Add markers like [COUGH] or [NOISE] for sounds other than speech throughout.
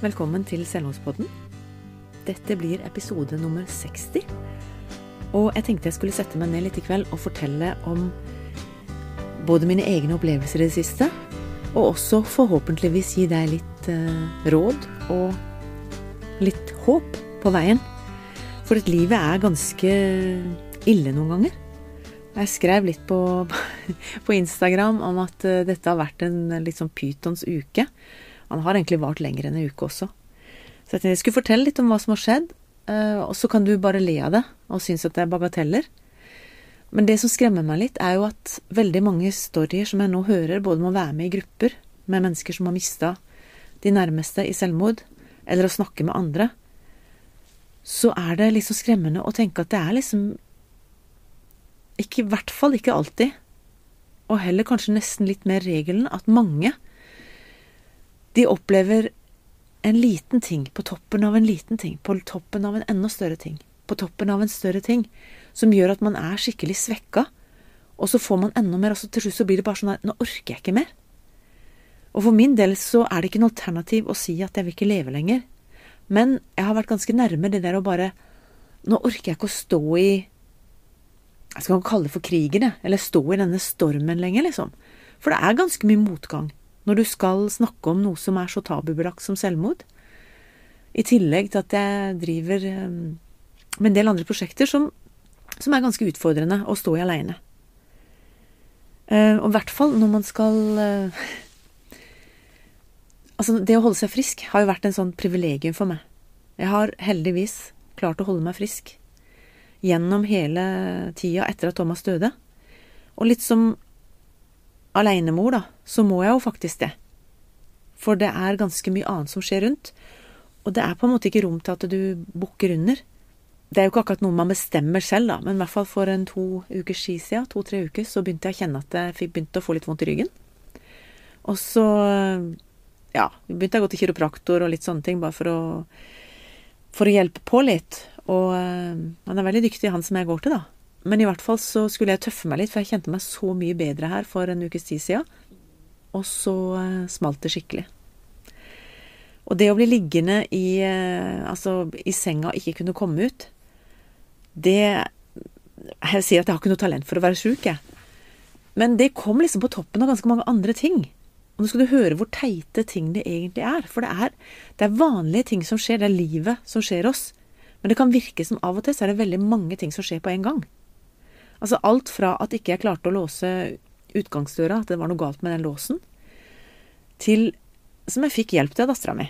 Velkommen til Selvmordspodden. Dette blir episode nummer 60. Og jeg tenkte jeg skulle sette meg ned litt i kveld og fortelle om både mine egne opplevelser i det siste, og også forhåpentligvis gi deg litt eh, råd og litt håp på veien. For at livet er ganske ille noen ganger. Jeg skrev litt på, [LAUGHS] på Instagram om at eh, dette har vært en litt sånn pytons uke. Han har egentlig vart lenger enn en uke også. Så jeg tenkte jeg skulle fortelle litt om hva som har skjedd, eh, og så kan du bare le av det og synes at det er bagateller. Men det som skremmer meg litt, er jo at veldig mange storyer som jeg nå hører, både må være med i grupper med mennesker som har mista de nærmeste i selvmord, eller å snakke med andre, så er det liksom skremmende å tenke at det er liksom ikke, I hvert fall ikke alltid, og heller kanskje nesten litt mer regelen, at mange de opplever en liten ting på toppen av en liten ting, på toppen av en enda større ting, på toppen av en større ting, som gjør at man er skikkelig svekka, og så får man enda mer, og så til slutt så blir det bare sånn at nå orker jeg ikke mer. Og for min del så er det ikke noe alternativ å si at jeg vil ikke leve lenger, men jeg har vært ganske nærme det der å bare Nå orker jeg ikke å stå i Jeg skal kalle det for krigen, jeg, eller stå i denne stormen lenger, liksom. For det er ganske mye motgang når du skal snakke om noe som er så tabubelagt som selvmord. I tillegg til at jeg driver eh, med en del andre prosjekter som, som er ganske utfordrende å stå i aleine. Eh, og i hvert fall når man skal eh, Altså, det å holde seg frisk har jo vært en sånn privilegium for meg. Jeg har heldigvis klart å holde meg frisk gjennom hele tida etter at Thomas døde. Og litt som alenemor, da, så må jeg jo faktisk det. For det er ganske mye annet som skjer rundt. Og det er på en måte ikke rom til at du bukker under. Det er jo ikke akkurat noe man bestemmer selv, da, men i hvert fall for en to ski siden, to-tre uker, så begynte jeg å kjenne at jeg fikk begynt å få litt vondt i ryggen. Og så, ja, begynte jeg å gå til kiropraktor og litt sånne ting, bare for å, for å hjelpe på litt. Og øh, han er veldig dyktig, han som jeg går til, da. Men i hvert fall så skulle jeg tøffe meg litt, for jeg kjente meg så mye bedre her for en ukes tid siden. Og så uh, smalt det skikkelig. Og det å bli liggende i, uh, altså, i senga og ikke kunne komme ut, det Jeg sier at jeg har ikke noe talent for å være sjuk, jeg. Men det kom liksom på toppen av ganske mange andre ting. Og nå skal du høre hvor teite ting det egentlig er. For det er, det er vanlige ting som skjer. Det er livet som skjer oss. Men det kan virke som av og til så er det veldig mange ting som skjer på en gang. Altså alt fra at ikke jeg klarte å låse utgangsdøra, at det var noe galt med den låsen, til som jeg fikk hjelp til av dattera mi.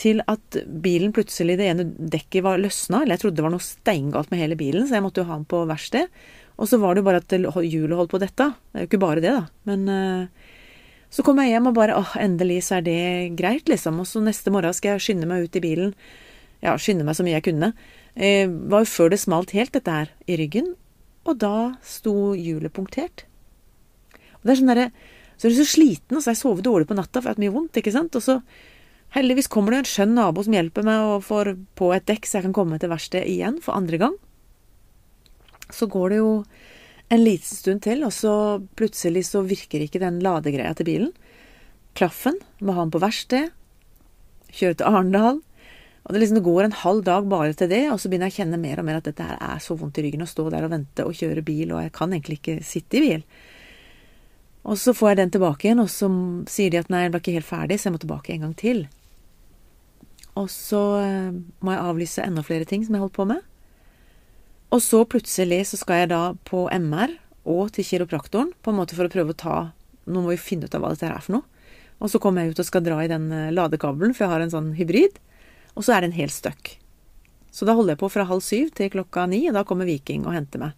Til at bilen plutselig, det ene dekket var løsna, eller jeg trodde det var noe steingalt med hele bilen, så jeg måtte jo ha den på verksted. Og så var det jo bare at hjulet holdt på dette. Det er jo ikke bare det, da. Men uh, så kom jeg hjem og bare åh, endelig så er det greit, liksom. Og så neste morgen skal jeg skynde meg ut i bilen. Ja, skynde meg så mye jeg kunne. Det uh, var jo før det smalt helt, dette her, i ryggen og da sto hjulet punktert. Og det er sånn derre Så er du så sliten, og så har jeg sovet dårlig på natta for jeg har hatt mye vondt, ikke sant. Og så heldigvis kommer det en skjønn nabo som hjelper meg og får på et dekk så jeg kan komme til verkstedet igjen for andre gang. Så går det jo en liten stund til, og så plutselig så virker ikke den ladegreia til bilen. Klaffen, må ha den på verksted. Kjøre til Arendal. Og det, liksom, det går en halv dag bare til det, og så begynner jeg å kjenne mer og mer at dette her er så vondt i ryggen å stå der og vente og kjøre bil, og jeg kan egentlig ikke sitte i bil. Og så får jeg den tilbake igjen, og så sier de at nei, jeg ble ikke helt ferdig, så jeg må tilbake en gang til. Og så eh, må jeg avlyse enda flere ting som jeg holdt på med. Og så plutselig så skal jeg da på MR og til kiropraktoren, på en måte for å prøve å ta Nå må vi finne ut av hva dette er for noe. Og så kommer jeg ut og skal dra i den eh, ladekabelen, for jeg har en sånn hybrid. Og så er det en hel støkk. Så da holder jeg på fra halv syv til klokka ni, og da kommer Viking og henter meg.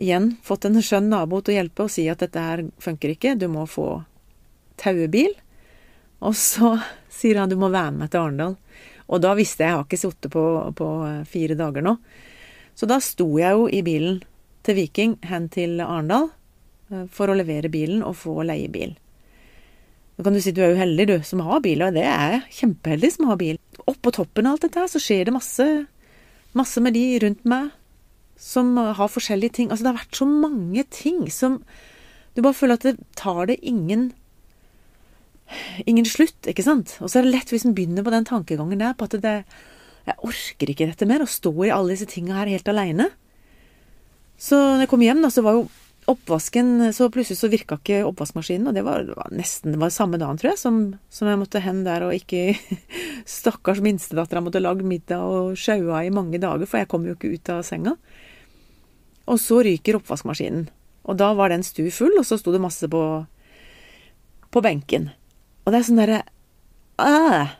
Igjen fått en skjønn nabo til å hjelpe og si at dette her funker ikke, du må få tauebil. Og så [LAUGHS] sier han du må være med til Arendal. Og da visste jeg jeg har ikke sittet på, på fire dager nå. Så da sto jeg jo i bilen til Viking hen til Arendal eh, for å levere bilen og få leiebil. Da kan du si du er jo heldig, du, som har bil, og det er jeg. Kjempeheldig som har bil. Oppå toppen av alt dette her så skjer det masse, masse med de rundt meg som har forskjellige ting. Altså det har vært så mange ting som Du bare føler at det tar det ingen ingen slutt, ikke sant? Og så er det lett hvis en begynner på den tankegangen der, på at det, jeg orker ikke dette mer, å stå i alle disse tinga her helt aleine. Så når jeg kom hjem, da, så var jo oppvasken Så plutselig så virka ikke oppvaskmaskinen, og det var, det var nesten det var samme dagen, tror jeg, som, som jeg måtte hen der og ikke [LAUGHS] Stakkars minstedattera måtte lage middag og sjaua i mange dager, for jeg kom jo ikke ut av senga. Og så ryker oppvaskmaskinen. Og da var den stu full, og så sto det masse på, på benken. Og det er sånn derre øh.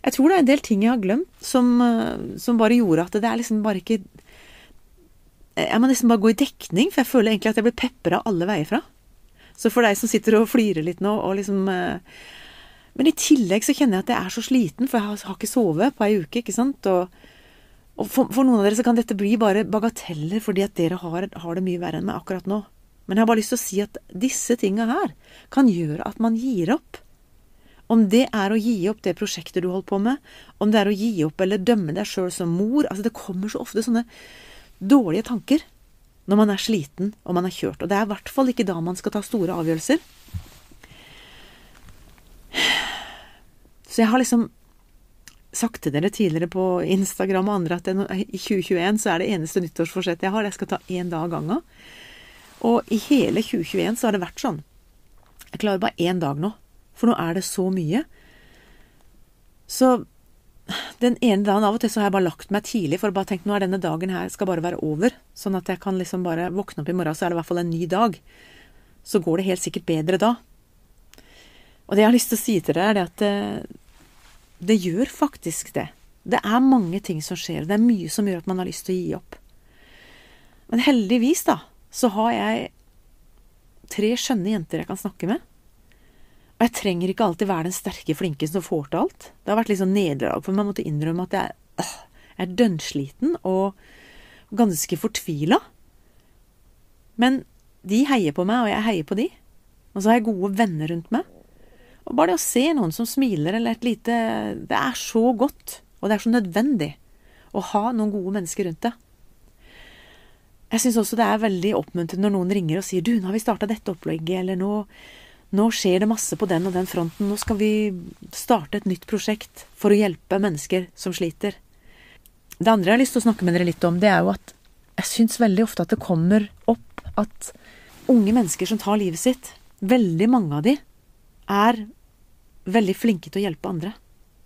Jeg tror det er en del ting jeg har glemt, som, som, bare gjorde at det er liksom bare ikke Jeg må nesten bare gå i dekning, for jeg føler egentlig at jeg blir pepra alle veier fra. Så for deg som sitter og flirer litt nå, og liksom øh, Men i tillegg så kjenner jeg at jeg er så sliten, for jeg har ikke sovet på ei uke, ikke sant. Og, og for, for, noen av dere så kan dette bli bare bagateller fordi at dere har, har det mye verre enn meg akkurat nå. Men jeg har bare lyst til å si at disse tinga her kan gjøre at man gir opp. Om det er å gi opp det prosjektet du holder på med, om det er å gi opp eller dømme deg sjøl som mor altså Det kommer så ofte sånne dårlige tanker når man er sliten og man er kjørt. Og det er i hvert fall ikke da man skal ta store avgjørelser. Så jeg har liksom sagt til dere tidligere på Instagram og andre at i 2021 så er det eneste nyttårsforsettet jeg har, jeg skal ta én dag av gangen. Og i hele 2021 så har det vært sånn. Jeg klarer bare én dag nå, for nå er det så mye. Så den ene dagen av og til så har jeg bare lagt meg tidlig for å bare tenke nå er denne dagen her skal bare være over. Sånn at jeg kan liksom bare våkne opp i morgen, så er det i hvert fall en ny dag. Så går det helt sikkert bedre da. Og det jeg har lyst til å si til dere, er det at det, det gjør faktisk det. Det er mange ting som skjer, og det er mye som gjør at man har lyst til å gi opp. Men heldigvis, da, så har jeg tre skjønne jenter jeg kan snakke med. Og jeg trenger ikke alltid være den sterke, flinke som får til alt. Det har vært litt sånn nederlag for meg. Jeg måtte innrømme at jeg, øh, jeg er dønnsliten og ganske fortvila. Men de heier på meg, og jeg heier på de. Og så har jeg gode venner rundt meg. Og bare det å se noen som smiler eller et lite Det er så godt, og det er så nødvendig å ha noen gode mennesker rundt deg. Jeg syns også det er veldig oppmuntrende når noen ringer og sier du, nå har vi starta dette opplegget, eller nå, nå skjer det masse på den og den fronten, nå skal vi starte et nytt prosjekt for å hjelpe mennesker som sliter. Det andre jeg har lyst til å snakke med dere litt om, det er jo at jeg syns veldig ofte at det kommer opp at unge mennesker som tar livet sitt, veldig mange av de, er veldig flinke til å hjelpe andre.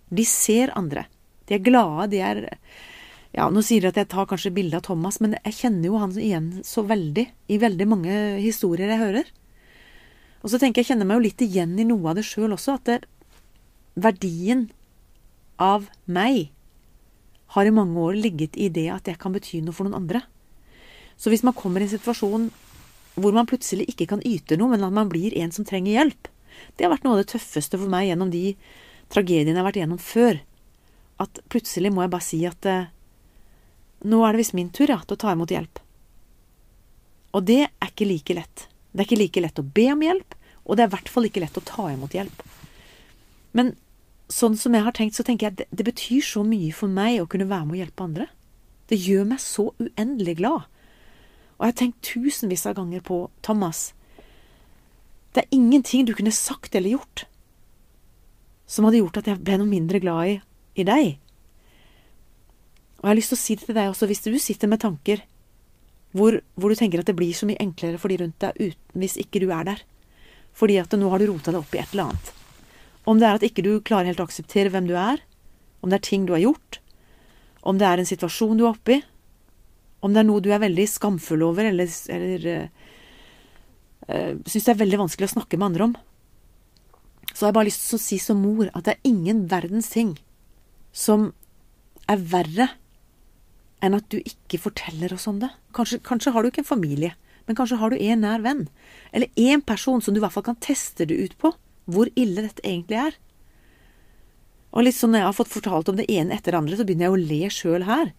De ser andre. De er glade, de er ja, nå sier de at jeg tar kanskje bilde av Thomas, men jeg kjenner jo han igjen så veldig i veldig mange historier jeg hører. Og så tenker jeg, kjenner meg jo litt igjen i noe av det sjøl også, at det, verdien av meg har i mange år ligget i det at jeg kan bety noe for noen andre. Så hvis man kommer i en situasjon hvor man plutselig ikke kan yte noe, men at man blir en som trenger hjelp, det har vært noe av det tøffeste for meg gjennom de tragediene jeg har vært gjennom før. At plutselig må jeg bare si at eh, nå er det visst min tur, ja, til å ta imot hjelp. Og det er ikke like lett. Det er ikke like lett å be om hjelp, og det er i hvert fall ikke lett å ta imot hjelp. Men sånn som jeg har tenkt, så tenker jeg at det, det betyr så mye for meg å kunne være med å hjelpe andre. Det gjør meg så uendelig glad. Og jeg har tenkt tusenvis av ganger på Thomas. Det er ingenting du kunne sagt eller gjort som hadde gjort at jeg ble noe mindre glad i, i deg. Og jeg har lyst til å si det til deg også, hvis du sitter med tanker hvor, hvor, du tenker at det blir så mye enklere for de rundt deg uten, hvis ikke du er der. Fordi at nå har du rota deg opp i et eller annet. Om det er at ikke du klarer helt å akseptere hvem du er, om det er ting du har gjort, om det er en situasjon du er oppe i, om det er noe du er veldig skamfull over eller, eller uh, uh, syns det er veldig vanskelig å snakke med andre om, så har jeg bare lyst til å si som mor at det er ingen verdens ting som er verre enn at du ikke forteller oss om det. Kanskje, kanskje har du ikke en familie, men kanskje har du en nær venn, eller en person som du i hvert fall kan teste det ut på, hvor ille dette egentlig er. Og litt sånn når jeg har fått fortalt om det ene etter det andre, så begynner jeg å le sjøl her.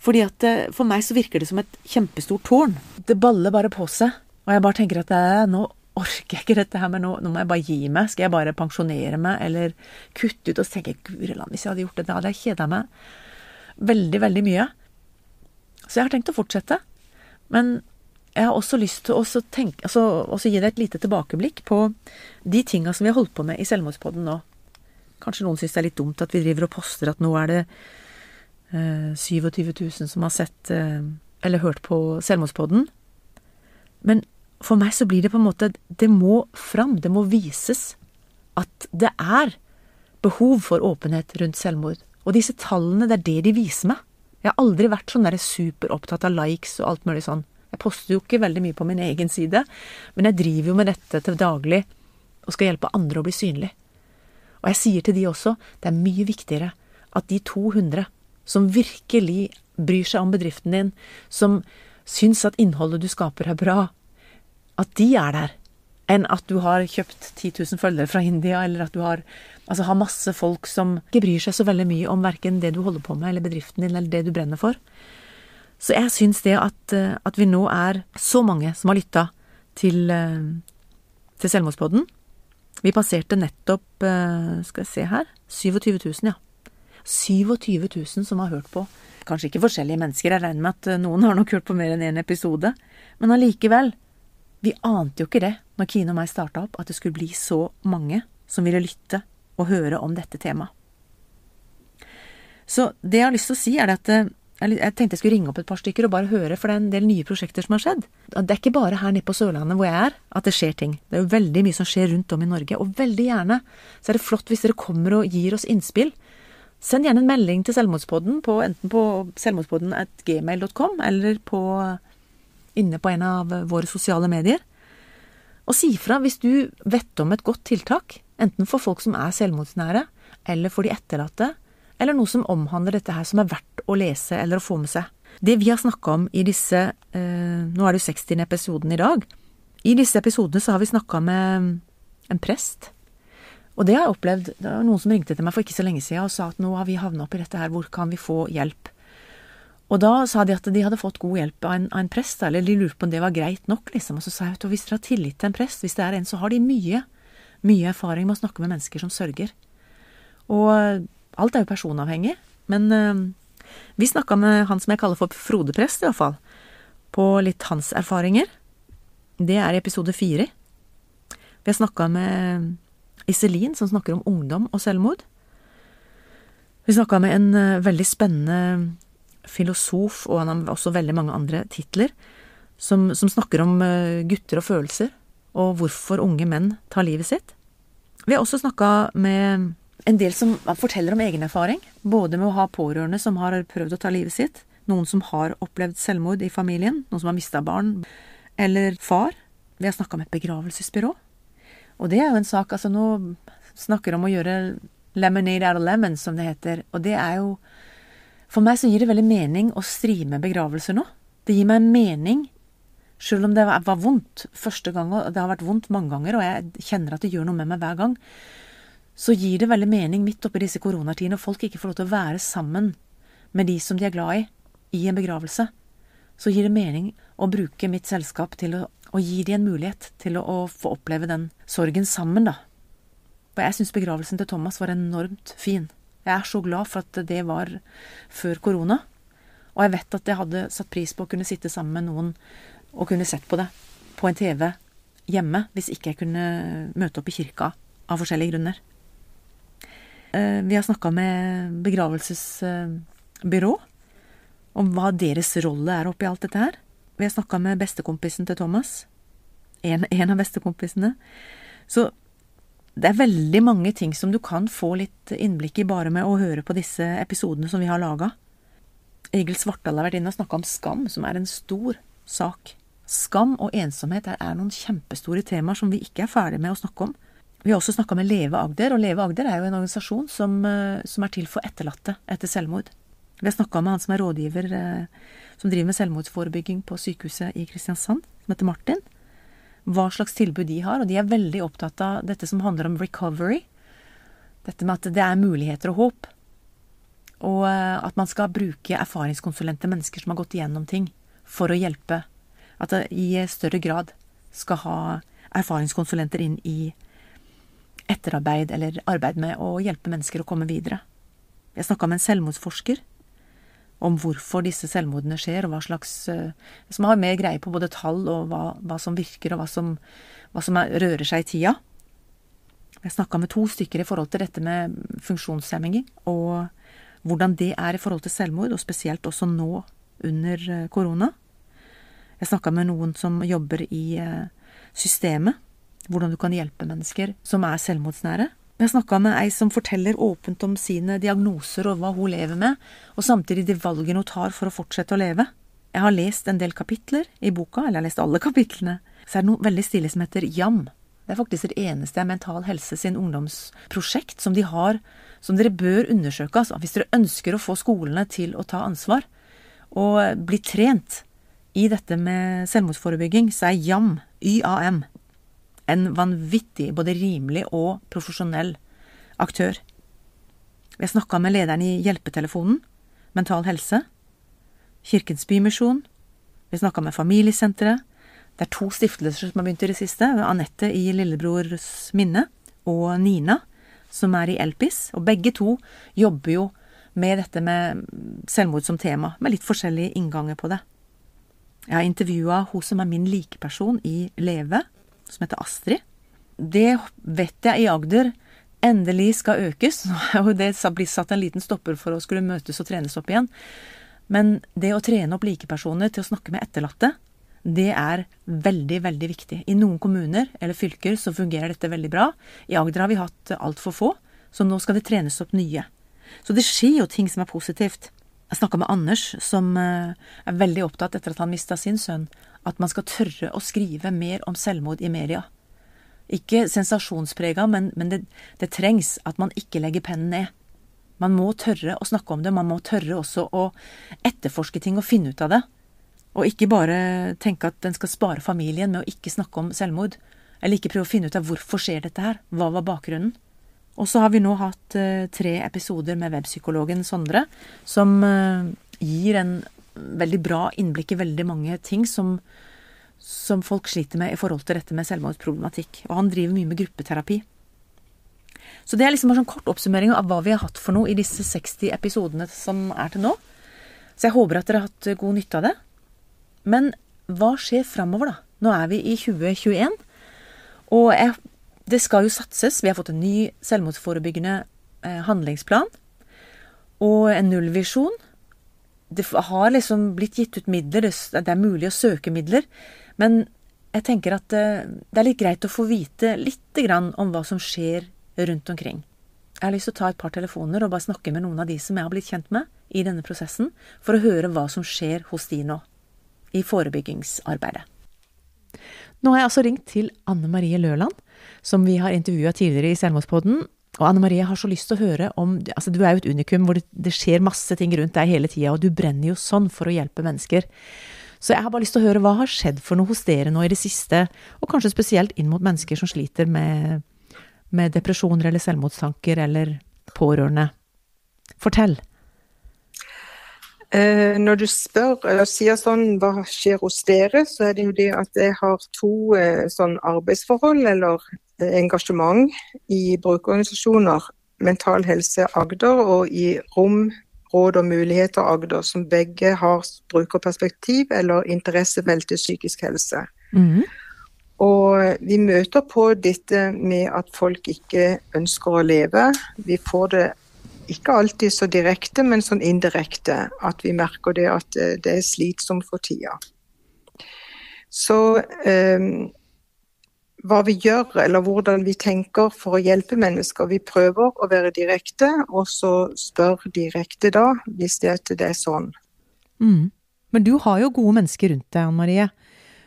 Fordi at eh, for meg så virker det som et kjempestort tårn. Det baller bare på seg. Og jeg bare tenker at det, nå orker jeg ikke dette her, men nå, nå, må jeg bare gi meg. Skal jeg bare pensjonere meg, eller kutte ut? Og så tenker jeg, guri land, hvis jeg hadde gjort det, da hadde jeg kjeda meg veldig, veldig mye. Så jeg har tenkt å fortsette. Men jeg har også lyst til å tenke, altså, gi deg et lite tilbakeblikk på de tinga som vi har holdt på med i Selvmordspodden nå. Kanskje noen syns det er litt dumt at vi driver og poster at nå er det eh, 27 000 som har sett eh, eller hørt på Selvmordspodden. Men for meg så blir det på en måte Det må fram, det må vises at det er behov for åpenhet rundt selvmord. Og disse tallene, det er det de viser meg. Jeg har aldri vært sånn superopptatt av likes og alt mulig sånn. Jeg poster jo ikke veldig mye på min egen side, men jeg driver jo med dette til daglig og skal hjelpe andre å bli synlig. Og jeg sier til de også, det er mye viktigere at de 200 som virkelig bryr seg om bedriften din, som syns at innholdet du skaper er bra, at de er der, enn at du har kjøpt 10 000 følgere fra India, eller at du har, altså har masse folk som ikke bryr seg så veldig mye om verken det du holder på med, eller bedriften din, eller det du brenner for. Så jeg syns det at, eh, at, vi nå er så mange som har lytta til, eh, til Selvmordspodden Vi passerte nettopp, eh, skal jeg se her, 27 000, ja. 27 000 som har hørt på. Kanskje ikke forskjellige mennesker, jeg regner med at noen har nok hørt på mer enn én episode. Men allikevel, vi ante jo ikke det når Kine og meg starta opp, at det skulle bli så mange som ville lytte og høre om dette temaet. Så det jeg har lyst til å si, er at eh, jeg tenkte jeg skulle ringe opp et par stykker og bare høre, for det er en del nye prosjekter som har skjedd. Det er ikke bare her nede på Sørlandet hvor jeg er at det skjer ting. Det er jo veldig mye som skjer rundt om i Norge, og veldig gjerne så er det flott hvis dere kommer og gir oss innspill. Send gjerne en melding til Selvmordspodden på enten på selvmordspodden.gmail.com eller på inne på en av våre sosiale medier. Og si fra hvis du vet om et godt tiltak, enten for folk som er selvmordsnære, eller for de etterlatte, eller noe som omhandler dette her som er verdt å lese eller å få med seg. Det vi har snakka om i disse eh, Nå er det jo 60. episoden i dag. I disse episodene så har vi snakka med en prest. Og det har jeg opplevd. Det var noen som ringte til meg for ikke så lenge siden og sa at nå har vi havna oppi dette her, hvor kan vi få hjelp? Og da sa de at de hadde fått god hjelp av en, av en prest, eller de lurte på om det var greit nok, liksom. Og så sa jeg at hvis dere har tillit til en prest, hvis det er en, så har de mye, mye erfaring med å snakke med mennesker som sørger. Og alt er jo personavhengig, men øh, vi snakka med han som jeg kaller for Frode prest, i hvert fall, på litt hans erfaringer. Det er i episode fire. Vi har snakka med Iselin, som snakker om ungdom og selvmord. Vi snakka med en uh, veldig spennende filosof, og han har også veldig mange andre titler, som, som snakker om eh, gutter og følelser, og hvorfor unge menn tar livet sitt. Vi har også snakka med en del som forteller om egen erfaring, både med å ha pårørende som har prøvd å ta livet sitt, noen som har opplevd selvmord i familien, noen som har mista barn, eller far. Vi har snakka med et begravelsesbyrå. Og det er jo en sak Altså, nå snakker om å gjøre lemonade out of lemon, som det heter, og det er jo for meg så gir det veldig mening å streame begravelser nå. Det gir meg mening, sjøl om det var vondt første gang, og det har vært vondt mange ganger, og jeg kjenner at det gjør noe med meg hver gang, så gir det veldig mening midt oppi disse koronatidene, og folk ikke får lov til å være sammen med de som de er glad i, i en begravelse. Så gir det mening å bruke mitt selskap til å, å gi de en mulighet til å, å få oppleve den sorgen sammen, da. For jeg syns begravelsen til Thomas var enormt fin. Jeg er så glad for at det var før korona. Og jeg vet at jeg hadde satt pris på å kunne sitte sammen med noen og kunne sett på det på en TV hjemme, hvis ikke jeg kunne møte opp i kirka av forskjellige grunner. Eh, vi har snakka med begravelsesbyrå om hva deres rolle er oppi alt dette her. Vi har snakka med bestekompisen til Thomas. En, en av bestekompisene. Så det er veldig mange ting som du kan få litt innblikk i bare med å høre på disse episodene som vi har laga. Egil Svartdal har vært inne og snakka om skam, som er en stor sak. Skam og ensomhet er noen kjempestore temaer som vi ikke er ferdig med å snakke om. Vi har også snakka med Leve Agder, og Leve Agder er jo en organisasjon som, eh, som er til for etterlatte etter selvmord. Vi har snakka med han som er rådgiver eh, som driver med selvmordsforebygging på sykehuset i Kristiansand, som heter Martin. Hva slags tilbud de har, og de er veldig opptatt av dette som handler om recovery. Dette med at det er muligheter og håp. Og eh, at man skal bruke erfaringskonsulente mennesker som har gått igjennom ting, for å hjelpe. At det i større grad skal ha erfaringskonsulenter inn i etterarbeid eller arbeid med å hjelpe mennesker å komme videre. Jeg snakka med en selvmordsforsker om hvorfor disse selvmordene skjer, og hva slags eh, Som har mer greie på både tall og hva, hva som virker, og hva som, hva som er, rører seg i tida. Jeg snakka med to stykker i forhold til dette med funksjonshemminger, og hvordan det er i forhold til selvmord, og spesielt også nå under eh, korona. Jeg snakka med noen som jobber i eh, systemet, hvordan du kan hjelpe mennesker som er selvmordsnære. Jeg snakka med ei som forteller åpent om sine diagnoser og hva hun lever med, og samtidig de valgene hun tar for å fortsette å leve. Jeg har lest en del kapitler i boka, eller jeg har lest alle kapitlene. Så er det noe veldig stilig som heter JAM. Det er faktisk det eneste er Mental Helse sin ungdomsprosjekt som de har, som dere bør undersøke. Altså, hvis dere ønsker å få skolene til å ta ansvar og bli trent i dette med selvmordsforebygging, så er JAM, YAM, en vanvittig, både rimelig og profesjonell aktør. Har snakka med lederen i Hjelpetelefonen, Mental Helse, Kirkens Bymisjon, vi snakka med Familiesenteret. Det er to stiftelser som har begynt i det siste. Anette i Lillebrors minne og Nina, som er i Elpis. Og begge to jobber jo med dette med selvmord som tema, med litt forskjellige innganger på det. Jeg har intervjua hun som er min likeperson i Leve, som heter Astrid. Det vet jeg i Agder endelig skal økes. [LAUGHS] Nå er det blitt satt en liten stopper for å skulle møtes og trenes opp igjen. Men det å trene opp likepersoner til å snakke med etterlatte, det er veldig, veldig viktig. I noen kommuner eller fylker så fungerer dette veldig bra. I Agder har vi hatt altfor få, så nå skal det trenes opp nye. Så det skjer jo ting som er positivt. Jeg snakka med Anders, som eh, er veldig opptatt etter at han mista sin sønn, at man skal tørre å skrive mer om selvmord i media. Ikke sensasjonsprega, men, men det, det, trengs at man ikke legger pennen ned. Man må tørre å snakke om det, man må tørre også å etterforske ting og finne ut av det. Og ikke bare tenke at den skal spare familien med å ikke snakke om selvmord. Eller ikke prøve å finne ut av hvorfor skjer dette her, hva var bakgrunnen. Og så har vi nå hatt uh, tre episoder med webpsykologen Sondre, som uh, gir en veldig bra innblikk i veldig mange ting som, som folk sliter med i forhold til dette med selvmordsproblematikk. Og han driver mye med gruppeterapi. Så det er liksom en sånn kort oppsummering av hva vi har hatt for noe i disse 60 episodene som er til nå. Så jeg håper at dere har hatt god nytte av det. Men hva skjer framover, da? Nå er vi i 2021. Og jeg, det skal jo satses. Vi har fått en ny selvmordsforebyggende eh, handlingsplan. Og en nullvisjon det har liksom blitt gitt ut midler, det er mulig å søke midler. Men jeg tenker at eh, det er litt greit å få vite litt om hva som skjer rundt omkring. Jeg har lyst til å ta et par telefoner og bare snakke med noen av de som jeg har blitt kjent med i denne prosessen, for å høre hva som skjer hos de nå, i forebyggingsarbeidet. Nå har jeg altså ringt til Anne Marie Løland, som vi har intervjua tidligere i Selvmordspodden, og Anne Marie har så lyst til å høre om altså Du er jo et unikum hvor det, det skjer masse ting rundt deg hele tida, og du brenner jo sånn for å hjelpe mennesker. Så jeg har bare lyst til å høre hva har skjedd for noe hos dere nå i det siste, og kanskje spesielt inn mot mennesker som sliter med, med depresjoner eller selvmordstanker eller pårørende. Fortell. Eh, når du spør eller sier sånn hva skjer hos dere, så er det jo det at jeg har to eh, sånn arbeidsforhold eller engasjement i brukerorganisasjoner, Mental Helse Agder og i Rom Råd og Muligheter Agder, som begge har brukerperspektiv eller interessefelt til psykisk helse. Mm. Og vi møter på dette med at folk ikke ønsker å leve. Vi får det ikke alltid så direkte, men sånn indirekte. At vi merker det at det er slitsomt for tida. Så um, hva vi gjør eller hvordan vi tenker for å hjelpe mennesker. Vi prøver å være direkte, og så spør direkte da, hvis det, er sånn. Mm. Men du har jo gode mennesker rundt deg, Anne Marie.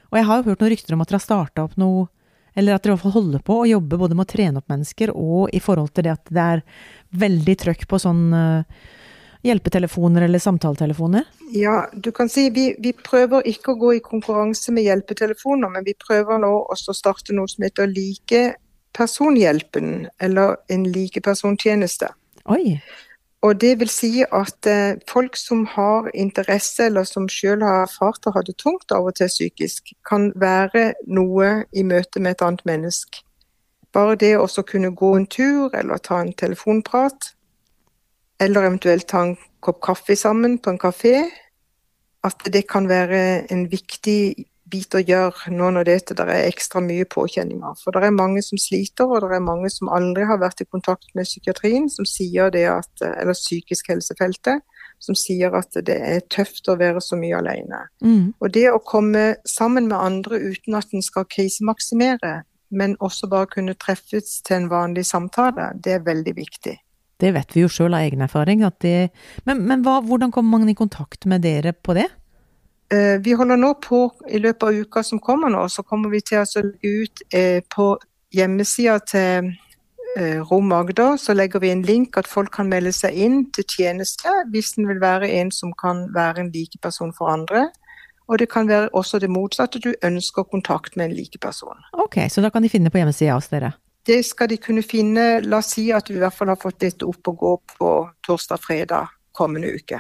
Og jeg har jo hørt noen rykter om at dere har starta opp noe eller at dere holder på å jobbe både med å trene opp mennesker og i forhold til det at det er veldig trøkk på sånn uh, hjelpetelefoner eller samtaletelefoner? Ja, du kan si vi, vi prøver ikke å gå i konkurranse med hjelpetelefoner, men vi prøver nå også å starte noe som heter Likepersonhjelpen, eller en likepersontjeneste. Oi. Og det vil si at eh, folk som har interesse, eller som selv har erfart å ha det tungt av og til psykisk, kan være noe i møte med et annet menneske. Bare det å kunne gå en tur, eller ta en telefonprat, eller eventuelt ta en kopp kaffe sammen på en kafé, at det kan være en viktig bit å gjøre nå når det er ekstra mye påkjenninger. For det er mange som sliter, og det er mange som aldri har vært i kontakt med psykiatrien, som sier det at, eller psykisk helsefeltet, som sier at det er tøft å være så mye alene. Mm. Og det å komme sammen med andre uten at en skal krisemaksimere, men også bare kunne treffes til en vanlig samtale, det er veldig viktig. Det vet vi jo sjøl av egen erfaring. Det, men, men hva, hvordan kommer man i kontakt med dere på det? Eh, vi holder nå på, i løpet av uka som kommer nå, så kommer vi til å legge ut eh, på hjemmesida til eh, Rom Agder, så legger vi en link at folk kan melde seg inn til tjeneste hvis en vil være en som kan være en likeperson for andre. Og det kan være også det motsatte, du ønsker kontakt med en likeperson. Ok, så da kan de finne på hjemmesida hos dere? Det skal de kunne finne. La oss si at du i hvert fall har fått dette opp og gå på torsdag-fredag kommende uke.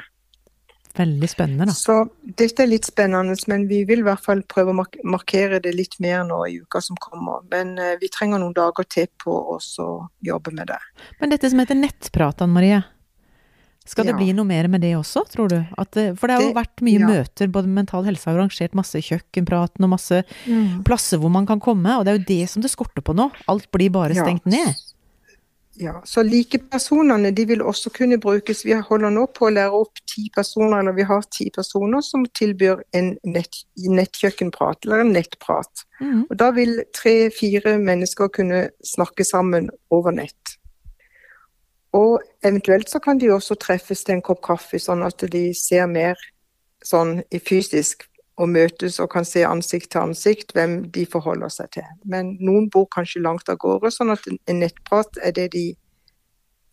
Veldig spennende, da. Så dette er litt spennende, men vi vil i hvert fall prøve å markere det litt mer nå i uka som kommer. Men uh, vi trenger noen dager til på å jobbe med det. Men dette som heter nettprat, Anne Marie. Skal det Ja. bli noe mer med det også, tror du? At, for det har jo vært mye ja. møter, både Mental Helse har arrangert masse kjøkkenpraten og masse plasser hvor man kan komme, og det er jo det som det skorter på nå. Alt blir bare Ja. stengt ned. Ja, så likepersonene de vil også kunne brukes. Vi holder nå på å lære opp ti personer, eller vi har ti personer som tilbyr en nett, nettkjøkkenprat, eller en nettprat. Mm. Og da vil tre-fire mennesker kunne snakke sammen over nett. Og eventuelt så kan de også treffes til en kopp kaffe, sånn at de ser mer sånn i fysisk og møtes og kan se ansikt til ansikt hvem de forholder seg til. Men noen bor kanskje langt av gårde, sånn at en nettprat er det de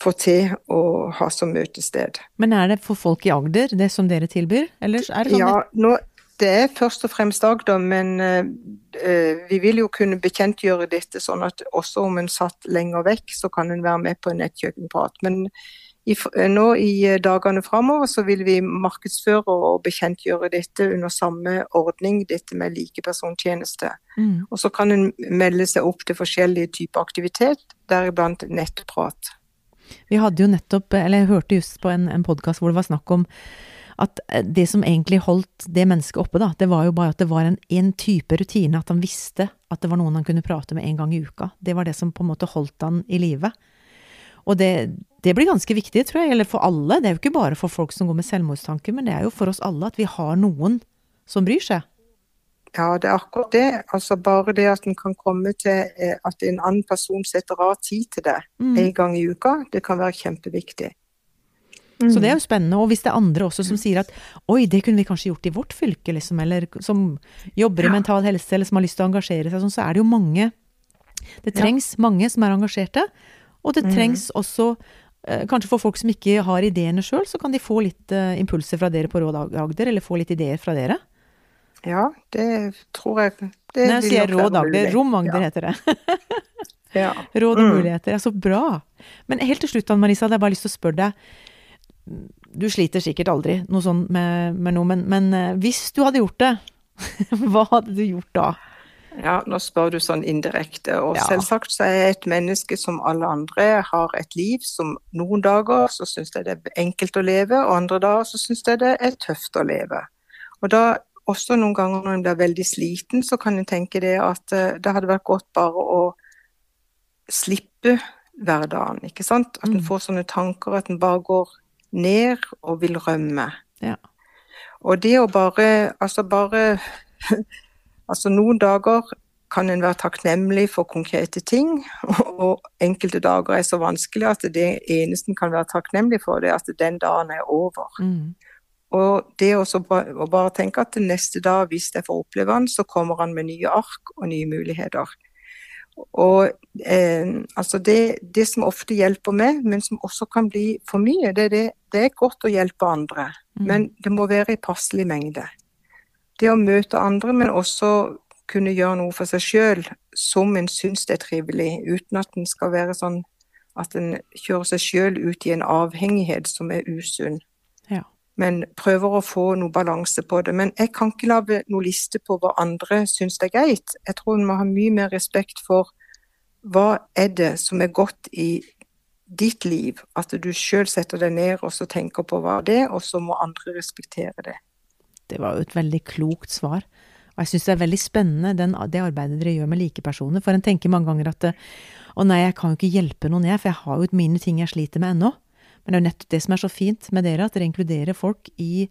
får til å ha som møtested. Men er det for folk i Agder, det som dere tilbyr? Eller er det sånn Ja, nå, det er først og fremst Agder, men eh, eh, vi vil jo kunne bekjentgjøre dette sånn at også om en satt lenger vekk, så kan en være med på en nettkjøkkenprat. Men i, eh, nå i dagene framover så vil vi markedsføre og bekjentgjøre dette under samme ordning, dette med likepersontjeneste. Mm. Og så kan en melde seg opp til forskjellige typer aktivitet, deriblant nettprat. Vi hadde jo nettopp, eller jeg hørte just på en, en podkast hvor det var snakk om at eh, det som egentlig holdt det mennesket oppe, da, det var jo bare at det var en, en type rutine, at han visste at det var noen han kunne prate med en gang i uka. Det var det som på en måte holdt han i live. Og det, det blir ganske viktig, tror jeg, eller for alle. Det er jo ikke bare for folk som går med selvmordstanker, men det er jo for oss alle at vi har noen som bryr seg. Ja, det er akkurat det. Altså Bare det at en kan komme til eh, at en annen person setter av tid til det Mm. en gang i uka, det kan være kjempeviktig. Så det er jo spennende. Og hvis det er andre også som sier at oi, det kunne vi kanskje gjort i vårt fylke, liksom, eller som jobber i Ja. mental helse, eller som har lyst til å engasjere seg, sånn, så er det jo mange Det Ja. trengs mange som er engasjerte, og det trengs trengs også eh, Kanskje for folk som ikke har ideene sjøl, så kan de få litt eh, impulser fra dere på Råd Agder, eller få litt ideer fra dere. Ja, det tror jeg det Når jeg sier Råd Agder. Rom Agder heter det. Ja. [LAUGHS] Råd og Mm. muligheter. Ja, så bra. Men helt til slutt, Anne Marisa, hadde jeg bare lyst til å spørre deg. Du sliter sikkert aldri noe sånn med, med noe, men, men eh, hvis du hadde gjort det, [LAUGHS] hva hadde du gjort da? ja, nå spør du sånn indirekte. Og Ja. selvsagt så er jeg et menneske som alle andre har et liv som noen dager så syns jeg det er enkelt å leve, og andre dager så syns jeg det er tøft å leve. Og da også noen ganger når en blir veldig sliten, så kan en tenke det at eh, det hadde vært godt bare å slippe hverdagen, ikke sant? At en Mm. får sånne tanker at en bare går ned og vil rømme. Ja. Og det å bare, altså bare [LAUGHS] Altså noen dager kan en være takknemlig for konkrete ting, [LAUGHS] og enkelte dager er så vanskelig at det eneste en kan være takknemlig for, det er at den dagen er over. Mm. Og det også å bare tenke at neste dag, hvis jeg får oppleve den, så kommer han med nye ark og nye muligheter. Og eh, altså det, det, som ofte hjelper meg, men som også kan bli for mye, det, det, det er godt å hjelpe andre. Mm. Men det må være i passelig mengde. Det å møte andre, men også kunne gjøre noe for seg sjøl som en syns det er trivelig, uten at en skal være sånn at en kjører seg sjøl ut i en avhengighet som er usunn. Men prøver å få noe balanse på det. Men jeg kan ikke lage noe liste på hva andre syns er greit. Jeg tror en må ha mye mer respekt for hva er det som er godt i ditt liv. At du sjøl setter deg ned og så tenker på hva det er, og så må andre respektere det. Det var jo et veldig klokt svar. Og jeg syns det er veldig spennende den, det arbeidet dere gjør med likepersoner. For en tenker mange ganger at å nei, jeg kan jo ikke hjelpe noen, jeg, for jeg har jo mine ting jeg sliter med ennå. Men det er jo nettopp det som er så fint med dere, at dere inkluderer folk i,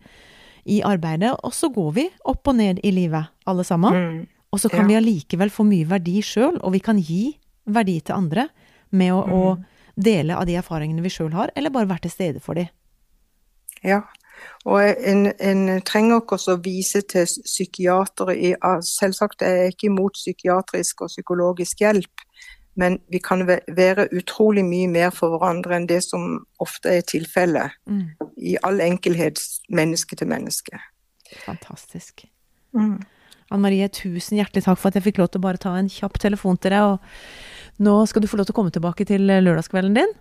i arbeidet. Og så går vi opp og ned i livet, alle sammen. Mm, og så kan ja. vi allikevel få mye verdi sjøl, og vi kan gi verdi til andre med å, mm. å dele av de erfaringene vi sjøl har, eller bare være til stede for dem. Ja, og en, en trenger ikke også vise til psykiatere i Selvsagt er jeg ikke imot psykiatrisk og psykologisk hjelp, men vi kan være utrolig mye mer for hverandre enn det som ofte er tilfellet. Mm. I all enkelhet menneske til menneske. Fantastisk. Mm. Anne Marie, tusen hjertelig takk for at jeg fikk lov til å bare ta en kjapp telefon til deg. Og nå skal du få lov til å komme tilbake til lørdagskvelden din.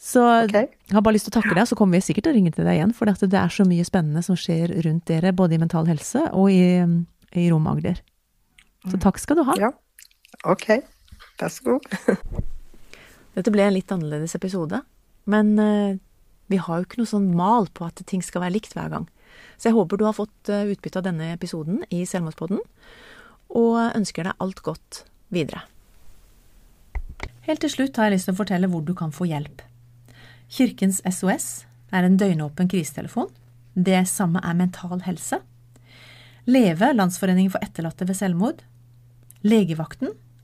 Så okay. jeg har bare lyst til å takke deg, så kommer vi sikkert til å ringe til deg igjen. For det er så mye spennende som skjer rundt dere, både i Mental Helse og i, i Rom Agder. Så takk skal du ha. Ja, ok. Vær så god. [LAUGHS] Dette ble en litt annerledes episode, men uh, vi har jo ikke noe sånn mal på at ting skal være likt hver gang. Så jeg håper du har fått uh, utbytte av denne episoden i Selvmordspodden, og ønsker deg alt godt videre. Helt til slutt har jeg lyst til å fortelle hvor du kan få hjelp. Kirkens SOS er en døgnåpen krisetelefon. Det samme er Mental Helse. Leve, Landsforeningen for etterlatte ved selvmord. Legevakten